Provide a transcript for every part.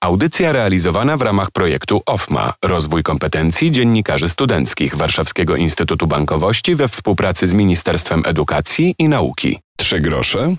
Audycja realizowana w ramach projektu OFMA Rozwój kompetencji dziennikarzy studenckich Warszawskiego Instytutu Bankowości we współpracy z Ministerstwem Edukacji i Nauki. Trzy grosze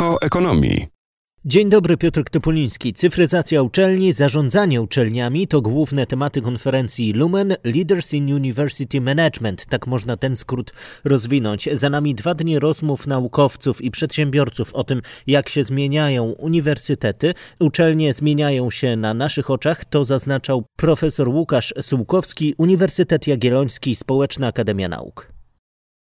o ekonomii. Dzień dobry, Piotr Topoliński. Cyfryzacja uczelni, zarządzanie uczelniami to główne tematy konferencji Lumen Leaders in University Management. Tak można ten skrót rozwinąć. Za nami dwa dni rozmów naukowców i przedsiębiorców o tym, jak się zmieniają uniwersytety. Uczelnie zmieniają się na naszych oczach, to zaznaczał profesor Łukasz Sułkowski, Uniwersytet Jagielloński, Społeczna Akademia Nauk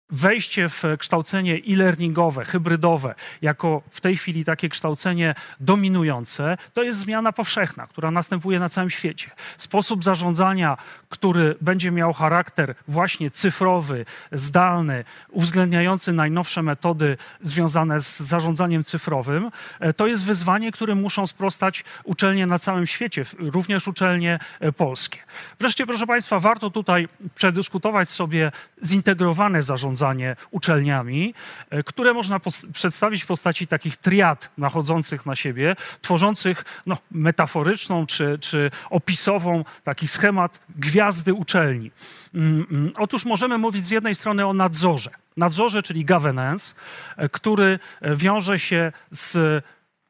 wejście w kształcenie e-learningowe, hybrydowe, jako w tej chwili takie kształcenie dominujące, to jest zmiana powszechna, która następuje na całym świecie. Sposób zarządzania, który będzie miał charakter właśnie cyfrowy, zdalny, uwzględniający najnowsze metody związane z zarządzaniem cyfrowym, e, to jest wyzwanie, którym muszą sprostać uczelnie na całym świecie, również uczelnie e, polskie. Wreszcie, proszę Państwa, warto tutaj przedyskutować sobie zintegrowane zarządzanie zarządzanie uczelniami, e, które można przedstawić w postaci takich triad nachodzących na siebie, tworzących no, metaforyczną czy, czy opisową taki schemat gwiazdy uczelni. Mm, mm. Otóż możemy mówić z jednej strony o nadzorze. Nadzorze, czyli governance, e, który e, wiąże się z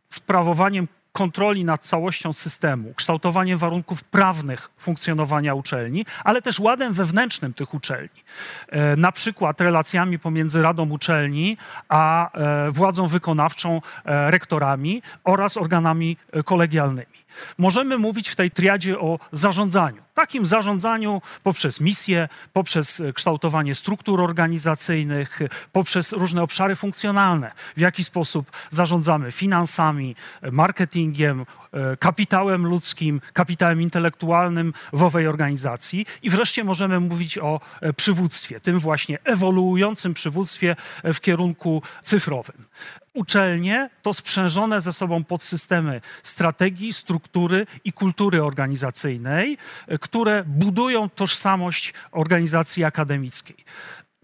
sprawowaniem kontroli nad całością systemu, kształtowaniem warunków prawnych funkcjonowania uczelni, ale też ładem wewnętrznym tych uczelni. E, na przykład relacjami pomiędzy Radą Uczelni a e, władzą wykonawczą, e, rektorami oraz organami kolegialnymi. Możemy mówić w tej triadzie o zarządzaniu. Takim zarządzaniu poprzez misję, poprzez kształtowanie struktur organizacyjnych, poprzez różne obszary funkcjonalne. W jaki sposób zarządzamy finansami, marketingiem, E, kapitałem ludzkim, kapitałem intelektualnym w owej organizacji. I wreszcie możemy mówić o e, przywództwie, tym właśnie ewoluującym przywództwie e, w kierunku cyfrowym. Uczelnie to sprzężone ze sobą podsystemy strategii, struktury i kultury organizacyjnej, które budują tożsamość organizacji akademickiej.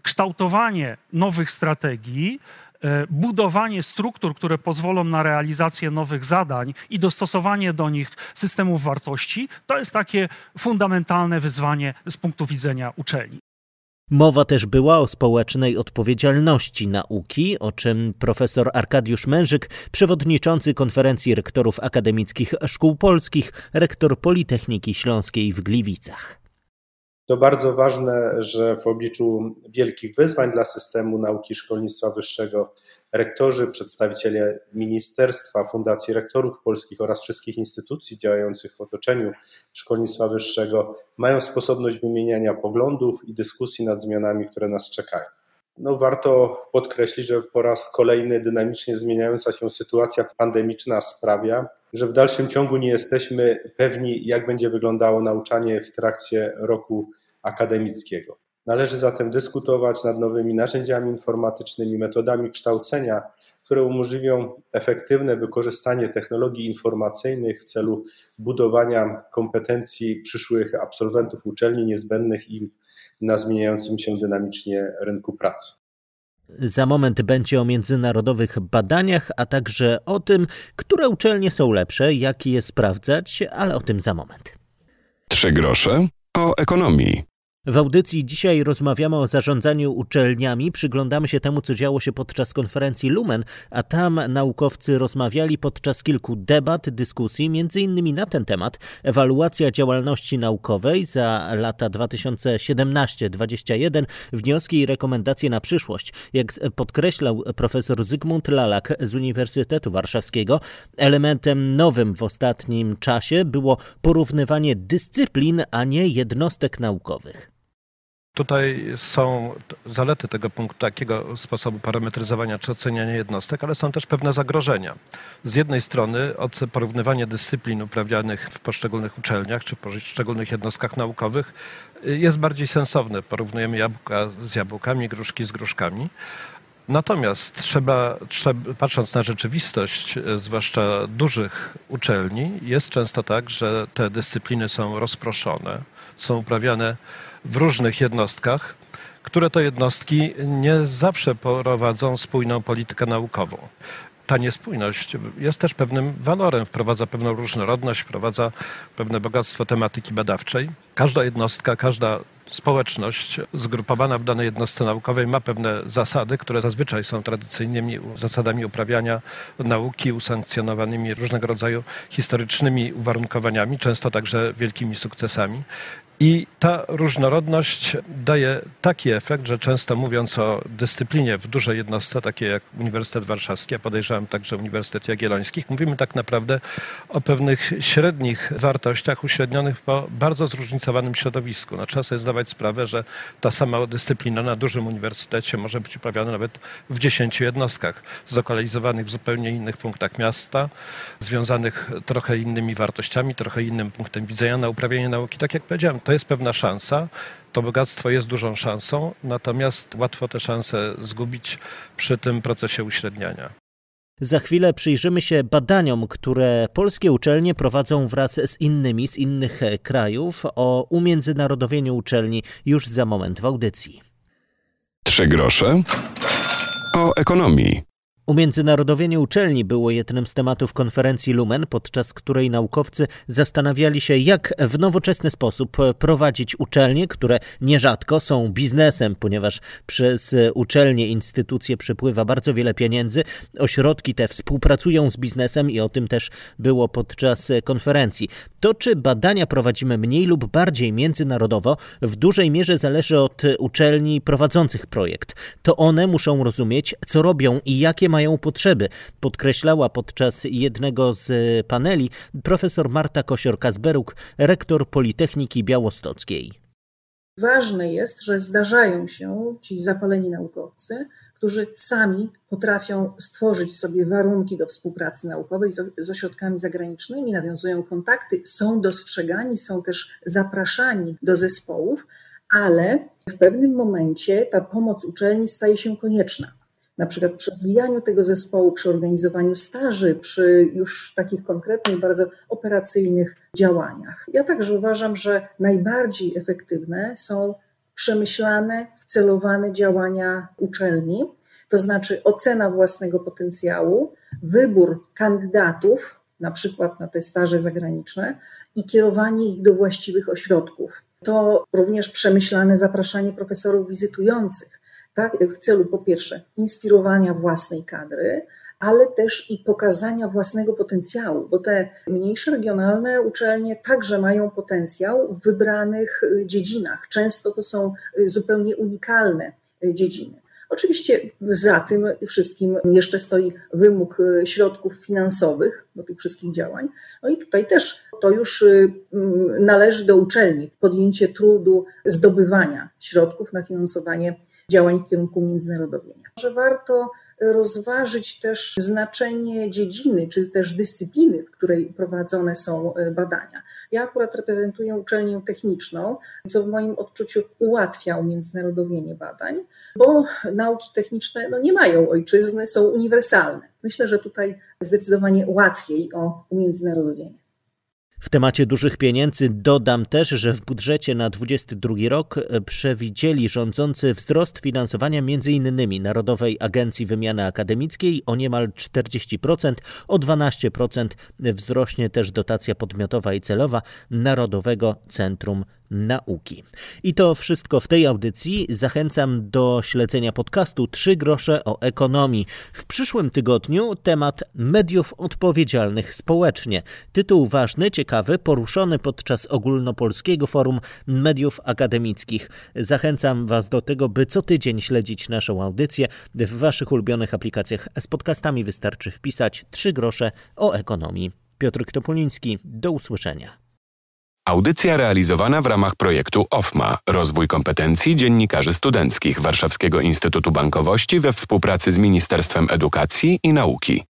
Kształtowanie nowych strategii E, budowanie struktur, które pozwolą na realizację nowych zadań i dostosowanie do nich systemów wartości, to jest takie fundamentalne wyzwanie z punktu widzenia uczelni. Mowa też była o społecznej odpowiedzialności nauki, o czym profesor Arkadiusz Mężyk, przewodniczący konferencji rektorów akademickich szkół polskich, rektor Politechniki Śląskiej w Gliwicach. To bardzo ważne, że w obliczu wielkich wyzwań dla systemu nauki szkolnictwa wyższego rektorzy, przedstawiciele ministerstwa, Fundacji Rektorów Polskich oraz wszystkich instytucji działających w otoczeniu szkolnictwa wyższego mają sposobność wymieniania poglądów i dyskusji nad zmianami, które nas czekają. No, warto podkreślić, że po raz kolejny dynamicznie zmieniająca się sytuacja pandemiczna sprawia, że w dalszym ciągu nie jesteśmy pewni, jak będzie wyglądało nauczanie w trakcie roku akademickiego. Należy zatem dyskutować nad nowymi narzędziami informatycznymi, metodami kształcenia, które umożliwią efektywne wykorzystanie technologii informacyjnych w celu budowania kompetencji przyszłych absolwentów uczelni niezbędnych im na zmieniającym się dynamicznie rynku pracy. Za moment będzie o międzynarodowych badaniach, a także o tym, które uczelnie są lepsze, jak je sprawdzać, ale o tym za moment. Trzy grosze o ekonomii. W audycji dzisiaj rozmawiamy o zarządzaniu uczelniami, przyglądamy się temu, co działo się podczas konferencji Lumen, a tam naukowcy rozmawiali podczas kilku debat, dyskusji, między innymi na ten temat ewaluacja działalności naukowej za lata 2017-2021, wnioski i rekomendacje na przyszłość. Jak podkreślał profesor Zygmunt Lalak z Uniwersytetu Warszawskiego, elementem nowym w ostatnim czasie było porównywanie dyscyplin, a nie jednostek naukowych. Tutaj są zalety tego punktu, takiego sposobu parametryzowania czy oceniania jednostek, ale są też pewne zagrożenia. Z jednej strony porównywanie dyscyplin uprawianych w poszczególnych uczelniach czy w poszczególnych jednostkach naukowych y, jest bardziej sensowne. Porównujemy jabłka z jabłkami, gruszki z gruszkami. Natomiast trzeba, trzeba, patrząc na rzeczywistość, y, zwłaszcza dużych uczelni, jest często tak, że te dyscypliny są rozproszone, są uprawiane w różnych jednostkach, które to jednostki nie zawsze prowadzą spójną politykę naukową. ta niespójność jest też pewnym walorem, wprowadza pewną różnorodność, wprowadza pewne bogactwo tematyki badawczej. Każda jednostka, każda społeczność zgrupowana w danej jednostce naukowej ma pewne zasady, które zazwyczaj są tradycyjnymi zasadami uprawiania nauki, usankcjonowanymi różnego rodzaju historycznymi uwarunkowaniami, często także wielkimi sukcesami. I ta różnorodność daje taki efekt, że często mówiąc o dyscyplinie w dużej jednostce, takiej jak Uniwersytet Warszawski, a podejrzewam także Uniwersytet Jagielloński, mówimy tak naprawdę o pewnych średnich wartościach uśrednionych po bardzo zróżnicowanym środowisku. No, trzeba sobie zdawać sprawę, że ta sama dyscyplina na dużym uniwersytecie może być uprawiana nawet w dziesięciu jednostkach, zlokalizowanych w zupełnie innych punktach miasta, związanych trochę innymi wartościami, trochę innym punktem widzenia na uprawianie nauki. Tak jak powiedziałem, to jest pewna szansa. To bogactwo jest dużą szansą, natomiast łatwo te szanse zgubić przy tym procesie uśredniania. Za chwilę przyjrzymy się badaniom, które polskie uczelnie prowadzą wraz z innymi z innych krajów o umiędzynarodowieniu uczelni już za moment w audycji. Trzy grosze o ekonomii. Umiędzynarodowienie uczelni było jednym z tematów konferencji Lumen, podczas której naukowcy zastanawiali się, jak w nowoczesny sposób prowadzić uczelnie, które nierzadko są biznesem, ponieważ przez uczelnie, instytucje przypływa bardzo wiele pieniędzy. Ośrodki te współpracują z biznesem i o tym też było podczas konferencji. To, czy badania prowadzimy mniej lub bardziej międzynarodowo, w dużej mierze zależy od uczelni prowadzących projekt. To one muszą rozumieć, co robią i jakie mają potrzeby, podkreślała podczas jednego z paneli profesor Marta Kosior-Kazberuk, rektor Politechniki Białostockiej. Ważne jest, że zdarzają się ci zapaleni naukowcy, którzy sami potrafią stworzyć sobie warunki do współpracy naukowej z, ośrodkami zagranicznymi, nawiązują kontakty, są dostrzegani, są też zapraszani do zespołów, ale w pewnym momencie ta pomoc uczelni staje się konieczna na przykład przy rozwijaniu tego zespołu, przy organizowaniu staży, przy już takich konkretnych, bardzo operacyjnych działaniach. Ja także uważam, że najbardziej efektywne są przemyślane, wcelowane działania uczelni, to znaczy ocena własnego potencjału, wybór kandydatów, na przykład na te staże zagraniczne, i kierowanie ich do właściwych ośrodków. To również przemyślane zapraszanie profesorów wizytujących tak, w celu po pierwsze inspirowania własnej kadry, ale też i pokazania własnego potencjału, bo te mniejsze regionalne uczelnie także mają potencjał w wybranych y, dziedzinach. Często to są y, zupełnie unikalne y, dziedziny. Oczywiście za tym wszystkim jeszcze stoi wymóg środków finansowych do tych wszystkich działań. No i tutaj też to już należy do uczelni podjęcie trudu zdobywania środków na finansowanie działań w kierunku międzynarodowienia. Że warto rozważyć też znaczenie dziedziny, czy też dyscypliny, w której prowadzone są e, badania. Ja akurat reprezentuję uczelnię techniczną, co w moim odczuciu ułatwia umiędzynarodowienie badań, bo nauki techniczne no, nie mają ojczyzny, są uniwersalne. Myślę, że tutaj zdecydowanie łatwiej o umiędzynarodowienie. W temacie dużych pieniędzy dodam też, że w budżecie na 2022 rok e, przewidzieli rządzący wzrost finansowania m.in. Narodowej Agencji Wymiany Akademickiej o niemal 40%, o 12% wzrośnie też dotacja podmiotowa i celowa Narodowego Centrum nauki. I to wszystko w tej audycji. Zachęcam do śledzenia podcastu Trzy grosze o ekonomii. W przyszłym tygodniu temat mediów odpowiedzialnych społecznie. Tytuł ważny, ciekawy, poruszony podczas ogólnopolskiego forum mediów akademickich. Zachęcam Was do tego, by co tydzień śledzić naszą audycję. W Waszych ulubionych aplikacjach z podcastami wystarczy wpisać Trzy grosze o ekonomii. Piotr Topoliński, do usłyszenia. Audycja realizowana w ramach projektu OFMA Rozwój kompetencji dziennikarzy studenckich Warszawskiego Instytutu Bankowości we współpracy z Ministerstwem Edukacji i Nauki.